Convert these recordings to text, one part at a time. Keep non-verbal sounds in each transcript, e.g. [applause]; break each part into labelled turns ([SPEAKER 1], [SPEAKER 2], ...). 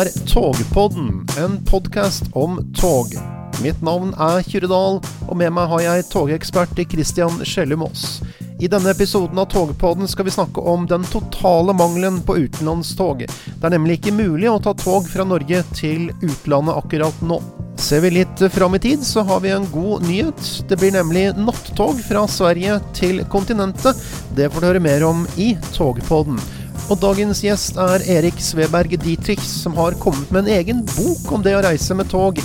[SPEAKER 1] er Togpodden, en podkast om tog. Mitt navn er Kyrre Dahl, og med meg har jeg togekspert Christian Skjellum Aas. I denne episoden av Togpodden skal vi snakke om den totale mangelen på utenlandstog. Det er nemlig ikke mulig å ta tog fra Norge til utlandet akkurat nå. Ser vi litt fram i tid, så har vi en god nyhet. Det blir nemlig nattog fra Sverige til kontinentet. Det får du høre mer om i Togpodden. Og dagens gjest er Erik Sveberg Dietrich, som har kommet med en egen bok om det å reise med tog.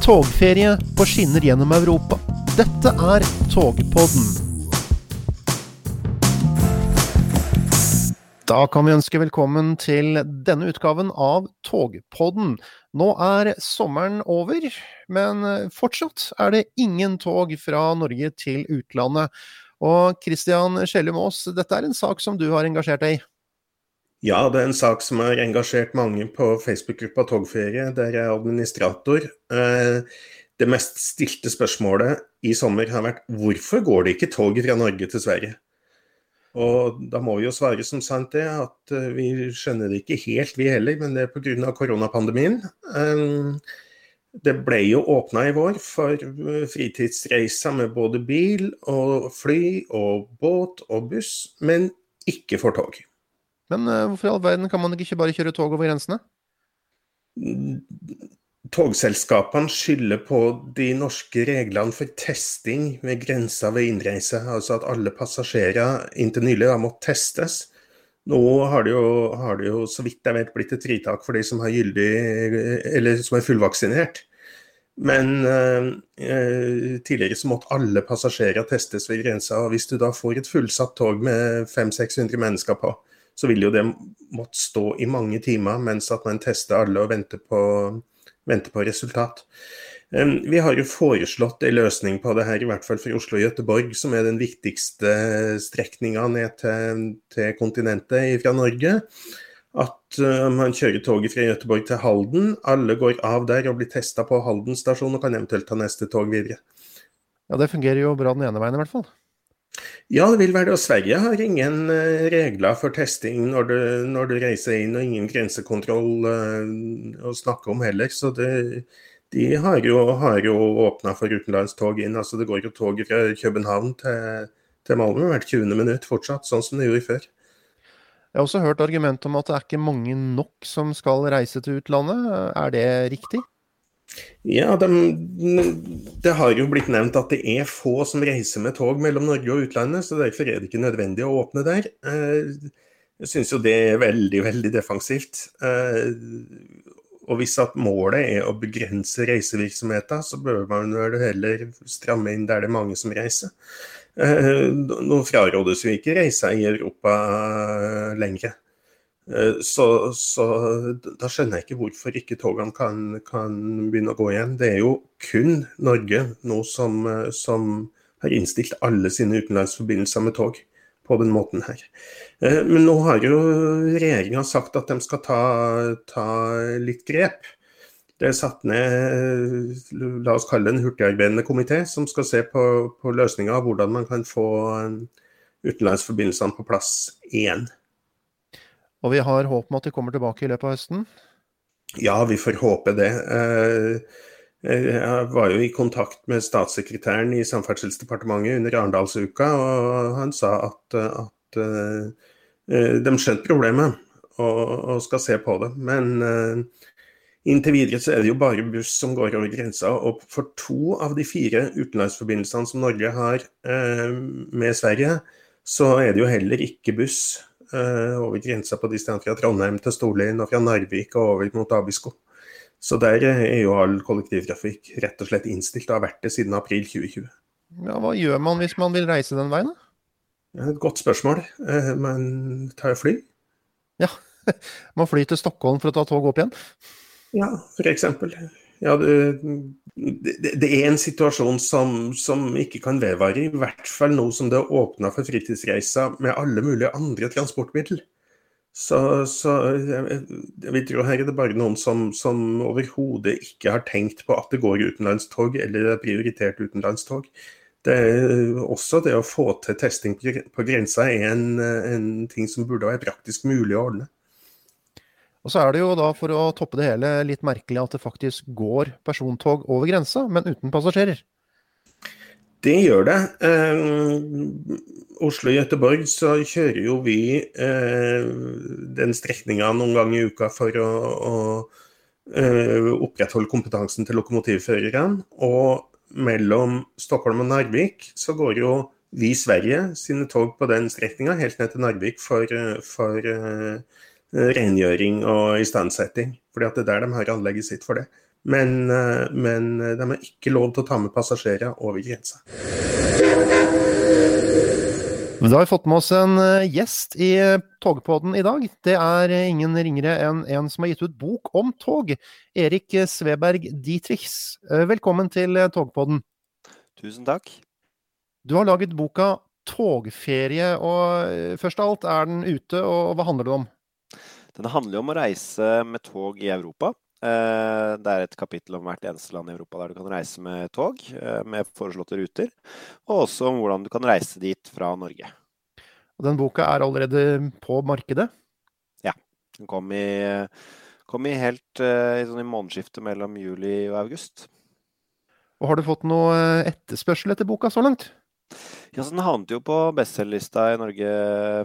[SPEAKER 1] Togferie på skinner gjennom Europa. Dette er Togpodden. Da kan vi ønske velkommen til denne utgaven av Togpodden. Nå er sommeren over, men fortsatt er det ingen tog fra Norge til utlandet. Og Christian Skjellum Aas, dette er en sak som du har engasjert deg i?
[SPEAKER 2] Ja, det er en sak som har engasjert mange på Facebook-gruppa Togferie, der jeg er administrator. Eh, det mest stilte spørsmålet i sommer har vært hvorfor går det ikke tog fra Norge til Sverige? Og da må vi jo svare som sant det, at eh, vi skjønner det ikke helt vi heller, men det er pga. koronapandemien. Eh, det ble jo åpna i vår for fritidsreiser med både bil og fly og båt og buss, men ikke for tog.
[SPEAKER 1] Men uh, hvorfor i all verden kan man ikke bare kjøre tog over grensene?
[SPEAKER 2] Togselskapene skylder på de norske reglene for testing ved grensa ved innreise. Altså at alle passasjerer inntil nylig har måttet testes. Nå har det, jo, har det, jo, så vidt jeg vet blitt et fritak for de som, gyldig, som er fullvaksinert. Men eh, eh, tidligere så måtte alle passasjerer testes ved grensa. og Hvis du da får et fullsatt tog med 500-600 mennesker på, så vil jo det måtte stå i mange timer mens at man tester alle og venter på, venter på resultat. Vi har jo foreslått en løsning på det her, i hvert fall for Oslo og Gøteborg, som er den viktigste strekninga ned til, til, kontinentet fra Norge. At uh, man kjører toget fra Gøteborg til Halden. Alle går av der og blir testa på Halden stasjon, og kan eventuelt ta neste tog videre.
[SPEAKER 1] Ja, Det fungerer jo bra den ene veien i hvert fall.
[SPEAKER 2] Ja, det vil være det. Og Sverige har ingen uh, regler for testing når du, når du, reiser inn, og ingen grensekontroll uh, å snakke om heller. Så det, de har jo, har jo åpna for utenlandstog inn. Altså Det går jo tog fra København til, til Malmö hvert 20. minutt fortsatt, sånn som det gjorde før.
[SPEAKER 1] Jeg har også hørt argumentet om at det er ikke mange nok som skal reise til utlandet. Er det riktig?
[SPEAKER 2] Ja, de, Det har jo blitt nevnt at det er få som reiser med tog mellom Norge og utlandet, så derfor er det ikke nødvendig å åpne der. Eh, jeg syns jo det er veldig, veldig defensivt. Eh, og hvis at målet er å begrense reisevirksomheten, så bør man vel heller stramme inn der det er mange som reiser. Eh, nå frarådes jo ikke reiser i Europa lenger. Eh, så, så, da skjønner jeg ikke hvorfor ikke togene kan, kan, begynne å gå igjen. Det er jo kun Norge nå som, eh, som har innstilt alle sine utenlandsforbindelser med tog på den måten her. Eh, men nå har jo regjeringa sagt at de skal ta, ta, litt grep. Det er satt ned la oss kalle det en hurtigarbeidende komité som skal se på, på løsninger av hvordan man kan få utenlandsforbindelsene på plass igjen.
[SPEAKER 1] Og vi har håp om at de kommer tilbake i løpet av høsten?
[SPEAKER 2] Ja, vi får håpe det. Eh, eh, jeg var jo i kontakt med statssekretæren i Samferdselsdepartementet under Arendalsuka, og han sa at, at eh, de skjønte problemet og, skal se på det. Men inntil videre så er det jo bare buss som går over grensa. Og for to av de fire utenlandsforbindelsene som Norge har med Sverige, så er det jo heller ikke buss over grensa på distanse fra Trondheim til Storlien og fra Narvik og over mot Abisko. Så der er jo all kollektivtrafikk rett og slett innstilt og har vært det siden april 2020.
[SPEAKER 1] Ja, hva gjør man hvis man vil reise den veien, da?
[SPEAKER 2] Et godt spørsmål. Eh, man tar fly.
[SPEAKER 1] Ja, [laughs] man flyr til Stockholm for å ta tog opp igjen?
[SPEAKER 2] Ja, f.eks. Ja, det, det, er en situasjon som, som, ikke kan vedvare, i hvert fall nå som det er åpna for fritidsreiser med alle mulige andre transportmidler. Så, så jeg, jeg tror her er det bare noen som, som overhodet ikke har tenkt på at det går utenlandstog, eller er prioritert utenlandstog. Det er også det å få til testing på grensa er en, en ting som burde være praktisk mulig å ordne.
[SPEAKER 1] Og så er det jo da, for å toppe det hele, litt merkelig at det faktisk går persontog over grensa, men uten passasjerer.
[SPEAKER 2] Det gjør det. Eh, Oslo-Göteborg så kjører jo vi eh, den strekninga noen ganger i uka for å, å eh, opprettholde kompetansen til lokomotivførerne. Og mellom Stockholm og Narvik så går jo vi i Sverige sine tog på den strekninga helt ned til Narvik for, for uh, rengjøring og istandsetting. Fordi at det er der de har anlegget sitt for det. Men, uh, men de har ikke lov til å ta med passasjerer over grensa.
[SPEAKER 1] Da har vi fått med oss en eh, gjest i Togpodden i dag. Det er ingen ringere enn en som har gitt ut bok om tog. Erik Sveberg Dietrichs. Velkommen til Togpodden.
[SPEAKER 3] Tusen takk.
[SPEAKER 1] Du har laget boka 'Togferie', og først av alt, er den ute, og hva handler det om?
[SPEAKER 3] Den handler om å reise med tog i Europa. Det er et kapittel om hvert eneste land i Europa der du kan reise med tog, med foreslåtte ruter. Og også om hvordan du kan reise dit fra Norge.
[SPEAKER 1] Og Den boka er allerede på markedet?
[SPEAKER 3] Ja. Den kom i, kom i helt i, sånn i månedsskiftet mellom juli og august.
[SPEAKER 1] Og Har du fått noe etterspørsel etter boka så langt?
[SPEAKER 3] Ja, så Den havnet jo på bestselgerlista i Norge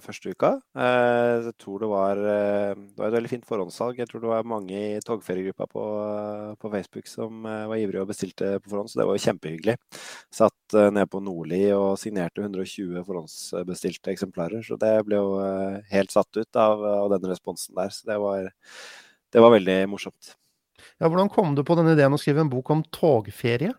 [SPEAKER 3] første uka. Jeg tror det var, det var et veldig fint forhåndssalg. Jeg tror det var mange i togferiegruppa på, på, Facebook som var ivrige og bestilte på forhånd, så det var jo kjempehyggelig. Satt nede på Nordli og signerte 120 forhåndsbestilte eksemplarer. Så det ble jo helt satt ut av, av den responsen der. Så det var, det var veldig morsomt.
[SPEAKER 1] Ja, Hvordan kom du på den ideen å skrive en bok om togferie?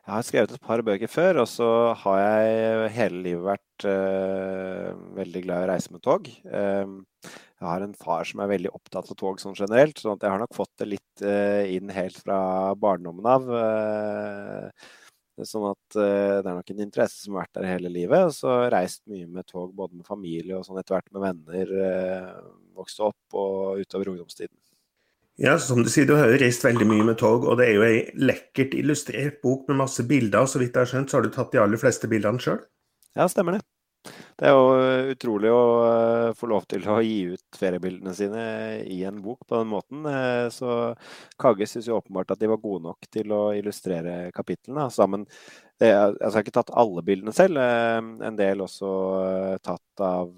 [SPEAKER 3] Jeg har skrevet et par bøker før, og så har jeg hele livet vært uh, veldig glad i å reise med tog. Uh, jeg har en far som er veldig opptatt av tog sånn generelt, så jeg har nok fått det litt uh, inn helt fra barndommen av. sånn at det er nok en interesse som har vært der hele livet. Og så reist mye med tog, både med familie og sånn etter hvert med venner. vokste opp og utover ungdomstiden.
[SPEAKER 2] Ja, som du sier, du har jo reist veldig mye med tog, og det er jo ei lekkert illustrert bok med masse bilder. og Så vidt jeg har skjønt, så har du tatt de aller fleste bildene sjøl?
[SPEAKER 3] Ja, stemmer det. Det er jo utrolig å få lov til å gi ut feriebildene sine i en bok på den måten. Så Kage syns jo åpenbart at de var gode nok til å illustrere kapitlene sammen. Jeg har ikke tatt alle bildene selv. En del også tatt av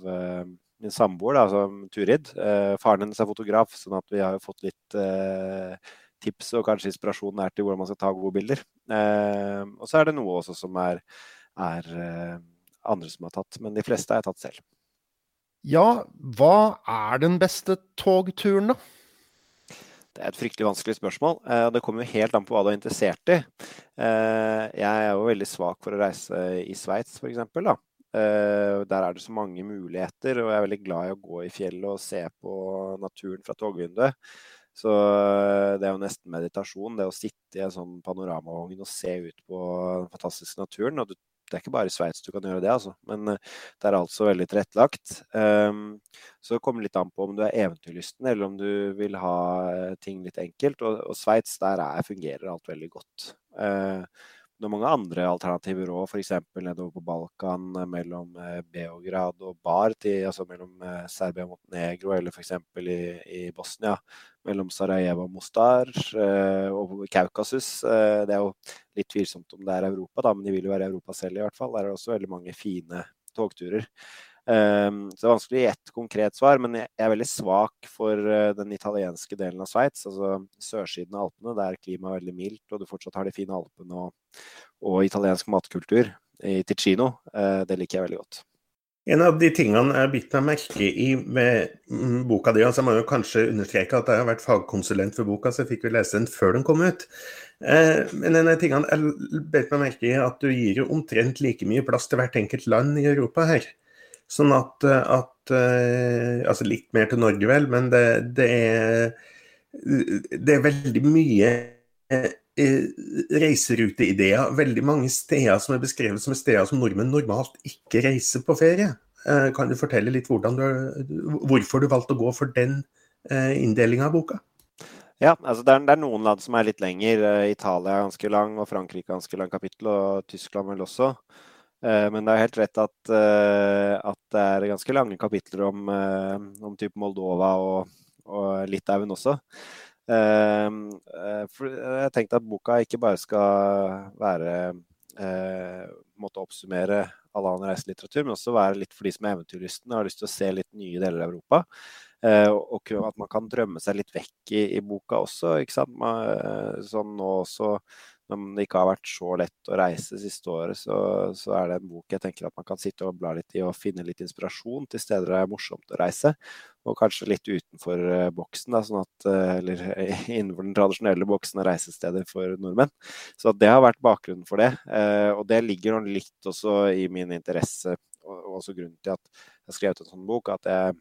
[SPEAKER 3] min samboer, da, som Turid. Eh, faren hennes er fotograf, sånn at vi har fått litt eh, tips og kanskje inspirasjon der til hvordan man skal ta gode bilder. Eh, og så er det noe også som er, er eh, andre som har tatt, men de fleste har jeg tatt selv.
[SPEAKER 1] Ja, hva er den beste togturen, da?
[SPEAKER 3] Det er et fryktelig vanskelig spørsmål. og Det kommer jo helt an på hva du er interessert i. Jeg er jo veldig svak for å reise i Sveits, f.eks. Uh, der er det så mange muligheter, og jeg er veldig glad i å gå i fjellet og se på naturen fra togvinduet. Så uh, det er jo nesten meditasjon, det å sitte i en sånn panoramavogn og se ut på den fantastiske naturen. Og det er ikke bare i Sveits du kan gjøre det, altså. Men uh, det er altså veldig tilrettelagt. Um, så det kommer litt an på om du er eventyrlysten, eller om du vil ha ting litt enkelt. Og, og Sveits, der er, fungerer alt veldig godt. Uh, det er mange andre alternativer òg, f.eks. nedover på Balkan mellom eh, Beograd og Bar, til, altså mellom eh, Serbia og Montenegro, eller f.eks. I, i Bosnia mellom Sarajevo og Mostar eh, og Kaukasus. Det er jo litt tvilsomt om det er Europa, da, men de vil jo være Europa selv i hvert fall. Der er det også veldig mange fine togturer. Um, så det er vanskelig å gi ett konkret svar, men jeg er veldig svak for uh, den italienske delen av Sveits. Altså sørsiden av Alpene, der klimaet er veldig mildt, og du fortsatt har de fine Alpene og, og italiensk matkultur i Ticino. Uh, det liker jeg veldig godt.
[SPEAKER 2] En av de tingene jeg bitt meg merke i med mm, boka di, altså jeg må jo kanskje understreke at jeg har vært fagkonsulent for boka, så jeg fikk jo lese den før den kom ut. Eh, men en av tingene jeg bet meg merke i, at du gir jo omtrent like mye plass til hvert enkelt land i Europa her. Sånn at, eh, at eh, Altså litt mer til Norge, vel, men det, det, er, det er veldig mye eh, reiseruteideer. Veldig mange steder som er beskrevet som steder som nordmenn normalt ikke reiser på ferie. Kan du fortelle litt du, hvorfor du valgte å gå for den inndelinga av boka?
[SPEAKER 3] Ja, altså det er, det er, noen land som er litt lenger. Italia er ganske lang, og Frankrike er ganske lang kapittel, og Tyskland vel også. Eh, men det er helt rett at, eh, at, det er ganske lange kapitler om, eh, om type Moldova og, og Litauen også. Jeg tenkte at boka ikke bare skal være måtte oppsummere all annen reiselitteratur, men også være litt for de som er eventyrlystne og har lyst til å se litt nye deler av Europa. Og at man kan drømme seg litt vekk i, i boka også. ikke sant? Sånn nå også om det ikke har vært så lett å reise siste året, så, så, er det en bok jeg tenker at man kan sitte og bla litt i og finne litt inspirasjon til steder det er morsomt å reise. Og kanskje litt utenfor uh, boksen, da, sånn at, uh, eller [laughs] innenfor den tradisjonelle boksen av reisesteder for nordmenn. Så det har vært bakgrunnen for det. Uh, og det ligger litt også i min interesse, og, og også grunnen til at jeg har skrevet en sånn bok, at jeg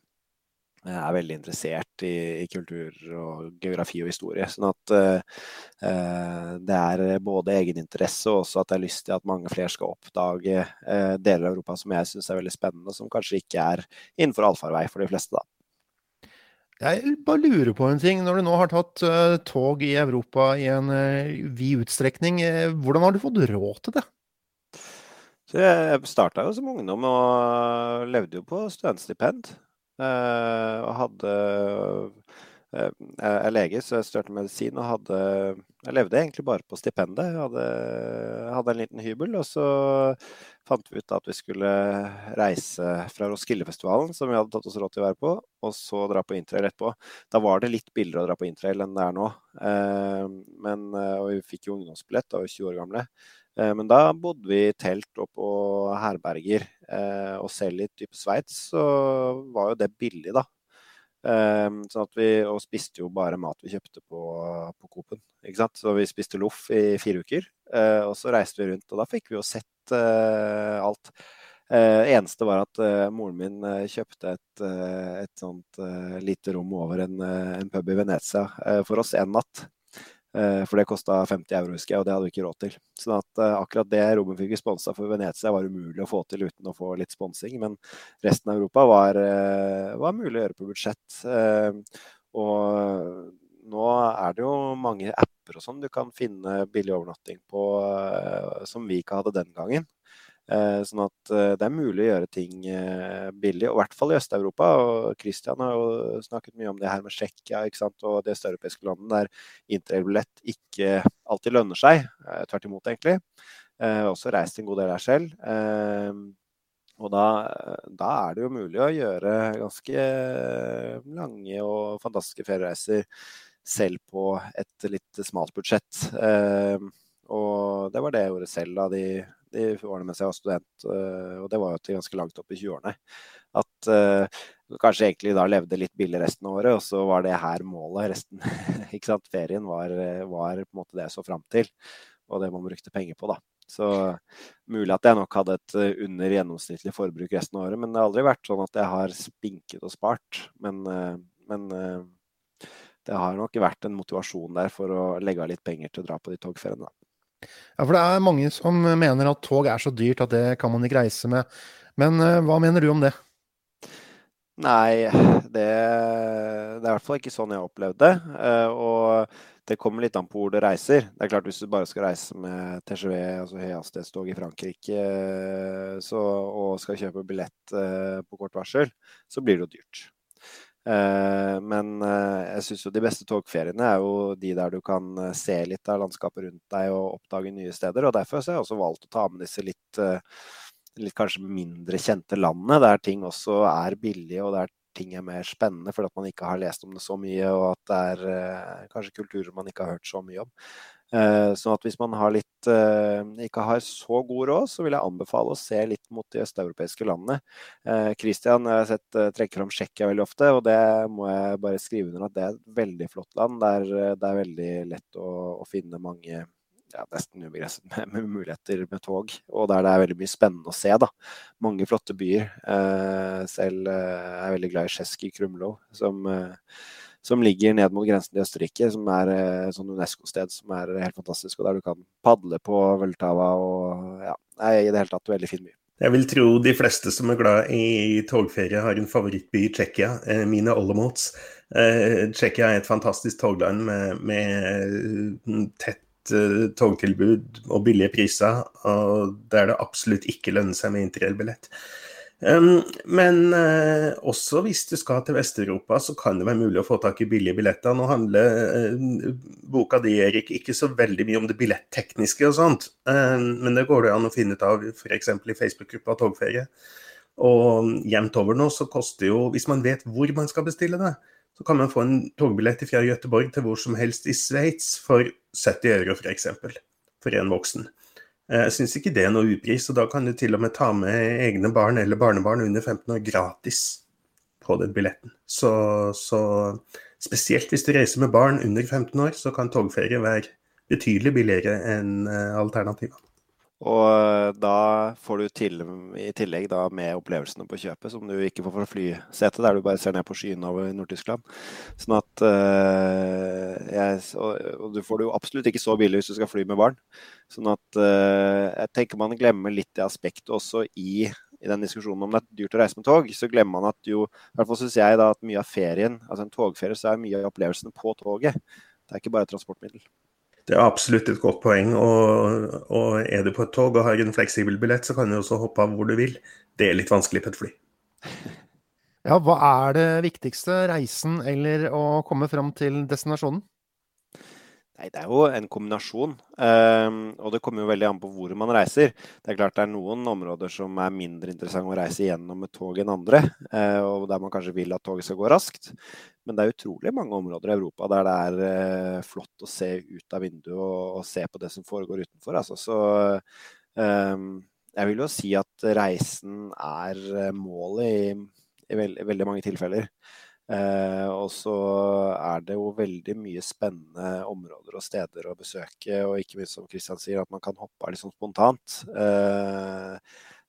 [SPEAKER 3] er veldig interessert i, i, kultur og geografi og historie. Sånn at uh, det er både egeninteresse og også at jeg har lyst til at mange flere skal oppdage uh, deler av Europa som jeg syns er veldig spennende, og som kanskje ikke er innenfor allfarvei for de fleste, da.
[SPEAKER 1] Jeg bare lurer på en ting. Når du nå har tatt uh, tog i Europa i en vid utstrekning, hvordan har du fått råd til det?
[SPEAKER 3] Så jeg starta jo som ungdom og levde jo på studentstipend. Eh, og hadde eh, jeg er lege, så jeg studerte medisin og hadde Jeg levde egentlig bare på stipendet. Jeg hadde, hadde, en liten hybel, og så fant vi ut at vi skulle reise fra Roskildefestivalen, som vi hadde tatt oss råd til å være på, og så dra på interrail etterpå. Da var det litt billigere å dra på interrail enn det er nå. Eh, men, og vi fikk jo ungdomsbillett, da var vi 20 år gamle. Men da bodde vi i telt og på herberger. Eh, og selv i type Sveits så var jo det billig, da. Sånn vi, og spiste jo bare mat vi kjøpte på, på Coop-en. Så vi spiste loff i fire uker. Uh, og så reiste vi rundt, og da fikk vi jo sett uh, alt. Uh, eneste var at moren min kjøpte et, et sånt lite rom over en, en pub i Venezia for oss en natt. Eh, for det kosta 50 euro, husker jeg, og det hadde vi ikke råd til. Sånn at uh, akkurat det rommet fikk sponsa for Venezia, var umulig å få til uten å få litt sponsing. Men resten av Europa var, uh, var mulig å gjøre på budsjett. Og nå er det jo mange apper og sånn du kan finne billig overnatting på som vi ikke hadde den gangen. Eh, sånn at eh, det er mulig å gjøre ting eh, billig, og i hvert fall i Øst-Europa. og Christian har jo snakket mye om det her med Tsjekkia og de østeuropeiske landene der interrailbillett ikke alltid lønner seg. Tvert imot, egentlig. Også reist en god del der selv. Og da, da, er det jo mulig å gjøre ganske lange og fantastiske feriereiser selv på et litt smalt budsjett. Og det var det jeg gjorde selv da de de årene mens jeg var student, eh, og det var jo til ganske langt opp i 20-årene. At uh, kanskje egentlig da levde litt billig resten av året, og så var det her målet resten. [laughs] ikke sant? Ferien var, var, på en måte det jeg så fram til, og det man brukte penger på, da. Så mulig at jeg nok hadde et eh, under gjennomsnittlig forbruk resten av året, men det har aldri vært sånn at jeg har spinket og spart. Men, men det har nok vært en motivasjon der for å legge av litt penger til å dra på de togferiene. da.
[SPEAKER 1] Ja, for det er mange som mener at tog er så dyrt at det kan man ikke reise med. Men uh, hva mener du om det?
[SPEAKER 3] Nei, det, det, er i hvert fall ikke sånn jeg har opplevd det. Uh, og det kommer litt an på hvor du reiser. Det er klart Hvis du bare skal reise med TGV, altså høyhastighetstog i Frankrike, eh, så, og skal kjøpe billett uh, på kort varsel, så blir det jo dyrt. Eh, men eh, jeg syns jo de beste togferiene er jo de der du kan eh, se litt av landskapet rundt deg og oppdage nye steder. og Derfor har jeg også valgt å ta med disse litt, litt kanskje mindre kjente landene, der ting også er billige og der ting er mer spennende fordi at man ikke har lest om det så mye, og at det er kanskje kulturer man ikke har hørt så mye om. Eh, sånn at hvis man har litt, eh, ikke har så god råd, så vil jeg anbefale å se litt mot de østeuropeiske landene. Kristian, Christian jeg har sett trekker fram Tsjekkia veldig ofte, og det må jeg bare skrive under at det er et veldig flott land. Der det er veldig lett å, å finne mange ja, nesten ubegrenset med, [laughs] med, muligheter med tog. Og der det er veldig mye spennende å se. da. Mange flotte byer. Eh, selv eh, er jeg veldig glad i Sjeski Krumlov, som eh, som ligger ned mot grensen til Østerrike, som er et eh, sånn Unesco-sted som er helt fantastisk, og der du kan padle på Vøltava og ja, i det hele tatt veldig fin by.
[SPEAKER 2] Jeg vil tro de fleste som er glad i togferie, har en favorittby i Tsjekkia, eh, mine Olomouc. Eh, Tsjekkia er et fantastisk togland med, med tett togtilbud og billige priser, og der det absolutt ikke lønner seg med interrailbillett. Men uh, også hvis du skal til Vest-Europa, så kan det være mulig å få tak i billige billetter. Nå handler uh, boka di, Erik, ikke så veldig mye om det billettekniske og sånt, men det går det an å finne ut av f.eks. i Facebook-gruppa Togferie. Og jevnt over nå så koster jo, hvis man vet hvor man skal bestille det, så kan man få en togbillett fra Göteborg til hvor som helst i Sveits for 70 euro f.eks. For, for en voksen. Eh, jeg syns ikke det er noe upris, og da kan du til og med ta med egne barn eller barnebarn under 15 år gratis på den billetten. Så, så spesielt hvis du reiser med barn under 15 år, så kan togferie være betydelig billigere enn eh, alternativene.
[SPEAKER 3] Og eh, da får du til, i tillegg da med opplevelsene på kjøpet, som du ikke får fra flysetet, der du bare ser ned på skyene over Nord-Tyskland. Sånn at uh, jeg, og, og, du får det jo absolutt ikke så billig hvis du skal fly med barn. Sånn at uh, jeg tenker man glemmer litt det aspektet også i, i den diskusjonen om det er dyrt å reise med tog. Så glemmer man at jo, i hvert fall syns jeg da at mye av ferien, altså en togferie, så er mye av opplevelsene på toget. Det er ikke bare et transportmiddel.
[SPEAKER 2] Det er absolutt et godt poeng. Og, og, er du på et tog og har en fleksibel billett, så kan du også hoppe av hvor du vil. Det er litt vanskelig på et fly.
[SPEAKER 1] Ja, hva er det viktigste? Reisen eller å komme fram til destinasjonen?
[SPEAKER 3] Nei, Det er jo en kombinasjon. Um, og det kommer jo veldig an på hvor man reiser. Det er klart det er noen områder som er mindre interessant å reise gjennom med tog enn andre. Uh, og der man kanskje vil at toget skal gå raskt. Men det er utrolig mange områder i Europa der det er uh, flott å se ut av vinduet og, se på det som foregår utenfor. Altså. Så um, jeg vil jo si at reisen er målet i, i veldig mange tilfeller. Eh, og så er det jo veldig mye spennende områder og steder å besøke, og ikke minst som Kristian sier, at man kan hoppe av sånn spontant. Eh,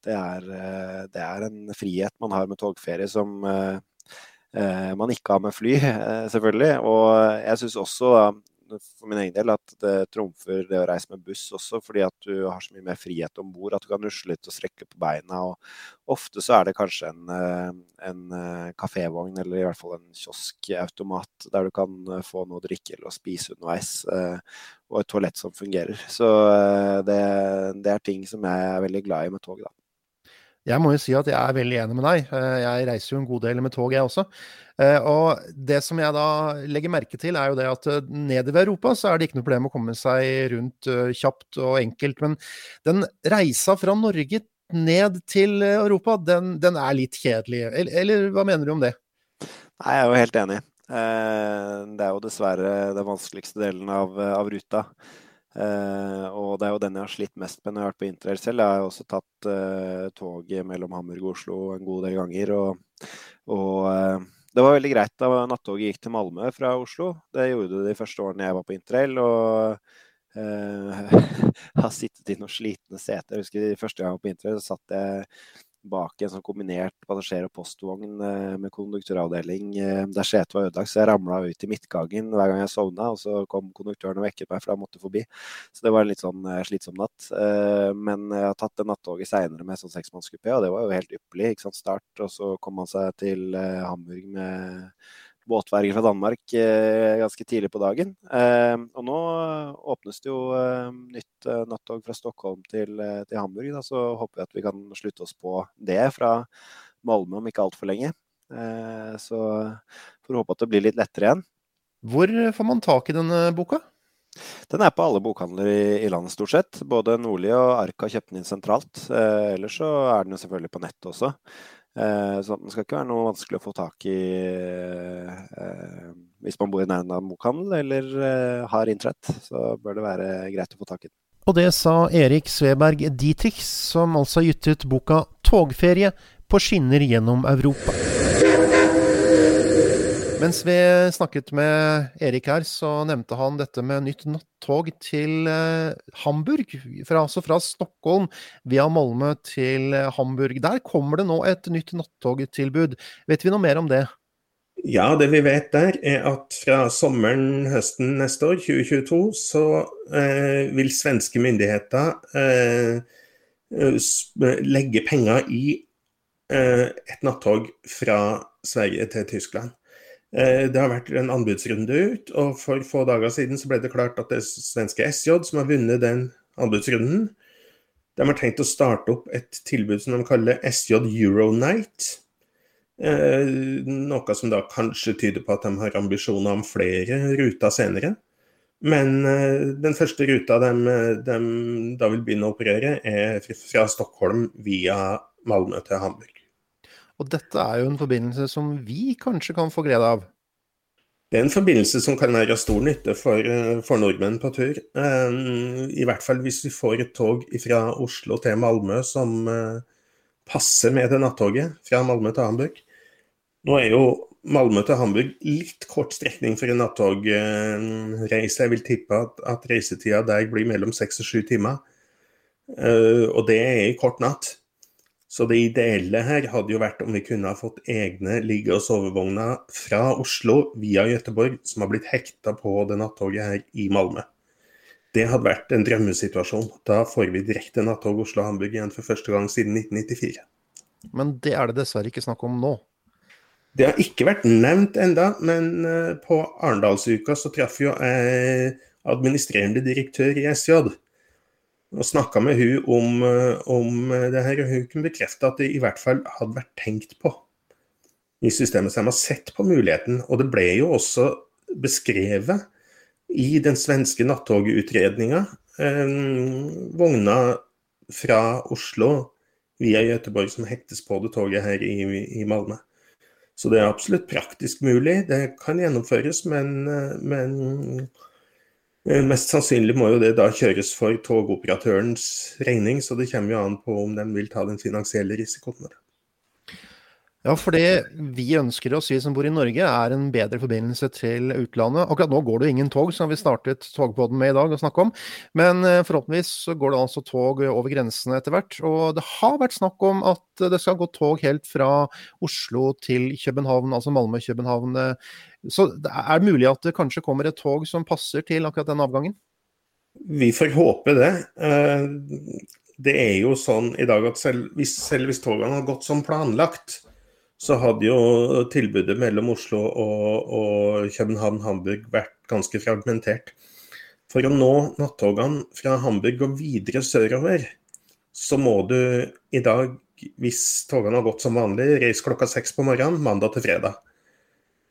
[SPEAKER 3] det, er, eh, det, er, en frihet man har med togferie som eh, eh, man ikke har med fly, eh, selvfølgelig. Og jeg syns også for min egen del at det trumfer det å reise med buss også, fordi at du har så mye mer frihet om bord. At du kan rusle litt og strekke på beina. og Ofte så er det kanskje en, eh, en eh, kafévogn eller i hvert fall en kioskautomat der du kan eh, få noe å drikke eller å spise underveis. Og et toalett som fungerer. Så det, det er ting som jeg er veldig glad i med tog. da.
[SPEAKER 1] Jeg må jo si at jeg er veldig enig med deg. Jeg reiser jo en god del med tog, jeg også. Eh, og det som jeg da legger merke til, er jo det at nede ved Europa så er det ikke noe problem å komme seg rundt eh, kjapt og enkelt. Men den reisa fra Norge ned til Europa, den, den er litt kjedelig. Eller, eller, hva mener du om det?
[SPEAKER 3] Nei, jeg er jo helt enig. Det er jo dessverre den vanskeligste delen av, av ruta. Uh, og det er jo den jeg har slitt mest med når jeg har vært på interrail selv. Jeg har også tatt uh, toget mellom Hamburg og Oslo en god del ganger. Og, og uh, det var veldig greit da nattoget gikk til Malmö fra Oslo. Det gjorde det de første årene jeg var på interrail. Og uh, [laughs] har sittet i noen slitne seter. Jeg husker de første gang jeg var på interrail, så satt jeg bak en sånn kombinert passasjer- og postvogn uh, med konduktøravdeling uh, der setet var ødelagt. Så jeg ramla ut i midtgangen hver gang jeg sovna, og så kom konduktøren og vekket meg, for han måtte forbi. Så det var en litt sånn slitsom natt. men jeg har tatt det nattoget seinere med sånn seksmannskupé, og det var jo helt ypperlig. Start, og så kom han seg til Hamburg med båtferge fra Danmark eh, ganske tidlig på dagen. Eh, og nå åpnes det jo eh, nytt nattog fra Stockholm til, til Hamburg. Da, så håper vi at vi kan slutte oss på det fra Malmö om ikke altfor lenge. så får håpe at det blir litt lettere igjen.
[SPEAKER 1] Hvor får man tak i denne boka?
[SPEAKER 3] Den er på alle bokhandler i, i landet, stort sett. Både Nordli og Arka kjøpte den inn sentralt. Eh, ellers så er den jo selvfølgelig på nettet også. Eh, så den skal ikke være noe vanskelig å få tak i eh, hvis man bor i nærheten av en bokhandel eller eh, har internett. Så bør det være greit å få tak i den.
[SPEAKER 1] Og det sa Erik Sveberg Dietrich, som altså gitt ut boka 'Togferie på skinner gjennom Europa'. Mens vi snakket med Erik her, så nevnte han dette med nytt nattog til eh, Hamburg. Fra, altså fra Stockholm via Malmö til eh, Hamburg. Der kommer det nå et nytt nattogtilbud. Vet vi noe mer om det?
[SPEAKER 2] Ja, det vi vet der er at fra sommeren, høsten neste år, 2022, så eh, vil svenske myndigheter eh, legge penger i eh, et nattog fra Sverige til Tyskland. Eh, det har vært en anbudsrunde ut, og for få dager siden så ble det klart at det er svenske SJ som har vunnet den anbudsrunden. De har tenkt å starte opp et tilbud som de kaller SJ Euronight. Eh, noe som da kanskje tyder på at de har ambisjoner om flere ruter senere. Men eh, den første ruta de, de, da vil begynne å operere, er fra Stockholm via Malmö til Hamburg.
[SPEAKER 1] Og dette er jo en forbindelse som vi kanskje kan få glede av?
[SPEAKER 2] Det er en forbindelse som kan være av stor nytte for, eh, for, nordmenn på tur. Um, I hvert fall hvis vi får et tog fra Oslo til Malmö som uh, passer med det nattoget fra Malmö til Hamburg. Nå er jo Malmö til Hamburg litt kort strekning for en nattogreise. Jeg vil tippe at, at reisetida der blir mellom seks og sju timer. Uh, og det er i kort natt. Så det ideelle her hadde jo vært om vi kunne ha fått egne ligge- og sovevogner fra Oslo via Gøteborg, som har blitt hekta på det nattoget her i Malmö. Det hadde vært en drømmesituasjon. Da får vi direkte nattog Oslo-Hamburg igjen for første gang siden 1994.
[SPEAKER 1] Men det er det dessverre ikke snakk om nå?
[SPEAKER 2] Det har ikke vært nevnt enda, men eh, på Arendalsuka så traff jo eh, administrerende direktør i SJ og snakka med hun om, eh, om, det her, og hun kunne bekrefte at det i hvert fall hadde vært tenkt på i systemet. Så de har sett på muligheten. Og det ble jo også beskrevet i den svenske nattogutredninga. Eh, vogna fra Oslo via Göteborg som hektes på det toget her i, i Malmö. Så det er absolutt praktisk mulig. Det kan gjennomføres, men, eh, men Eh, mest sannsynlig må jo det da kjøres for togoperatørens regning, så det kommer jo an på om de vil ta den finansielle risikoen med det.
[SPEAKER 1] Ja, for det vi ønsker oss, vi som bor i Norge, er en bedre forbindelse til utlandet. Akkurat nå går det jo ingen tog, som vi startet togpodden med i dag å snakke om. Men eh, forhåpentligvis så går det altså tog over grensene etter hvert. Og det har vært snakk om at det skal gå tog helt fra Oslo til København, altså Malmö-København. Så er det mulig at det kanskje kommer et tog som passer til akkurat den avgangen?
[SPEAKER 2] Vi får håpe det. Eh, det er jo sånn i dag at selv selv hvis togene har gått som planlagt, så hadde jo tilbudet mellom Oslo og, og København-Hamburg vært ganske fragmentert. For å nå nattogene fra Hamburg og videre sørover, så må du i dag, hvis togene har gått som vanlig, reise klokka seks på morgenen mandag til fredag.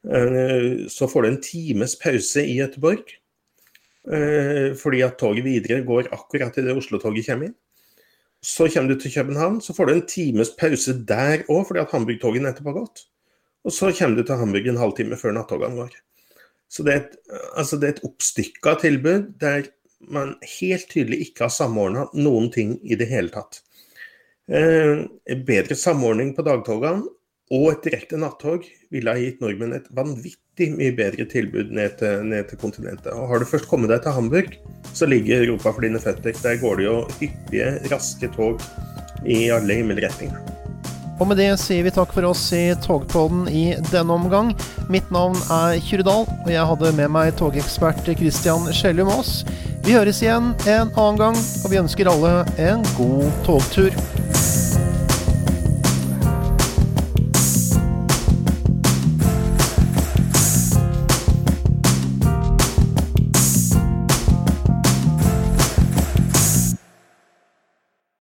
[SPEAKER 2] Eh, så får du en times pause i Göteborg, eh, fordi at toget videre går akkurat idet Oslo-toget kommer inn. Så kommer du til København, så får du en times pause der òg, fordi at Hamburg-toget nettopp har gått. Og så kommer du til Hamburg en halvtime før nattogene går. Så det er, et, altså et oppstykka tilbud der man helt tydelig ikke har samordna noen ting i det hele tatt. Eh, bedre samordning på dagtogene og et direkte nattog ville ha gitt nordmenn et vanvittig mye bedre tilbud ned til, ned til, kontinentet. Og Har du først kommet deg til Hamburg, så ligger Europa for dine føtter. Der går det jo hyppige, raske tog i alle himmelretninger.
[SPEAKER 1] Og med det sier vi takk for oss i Togpodden i denne omgang. Mitt navn er Kyrre Dahl, og jeg hadde med meg togekspert Christian Skjellum Aas. Vi høres igjen en annen gang, og vi ønsker alle en god togtur.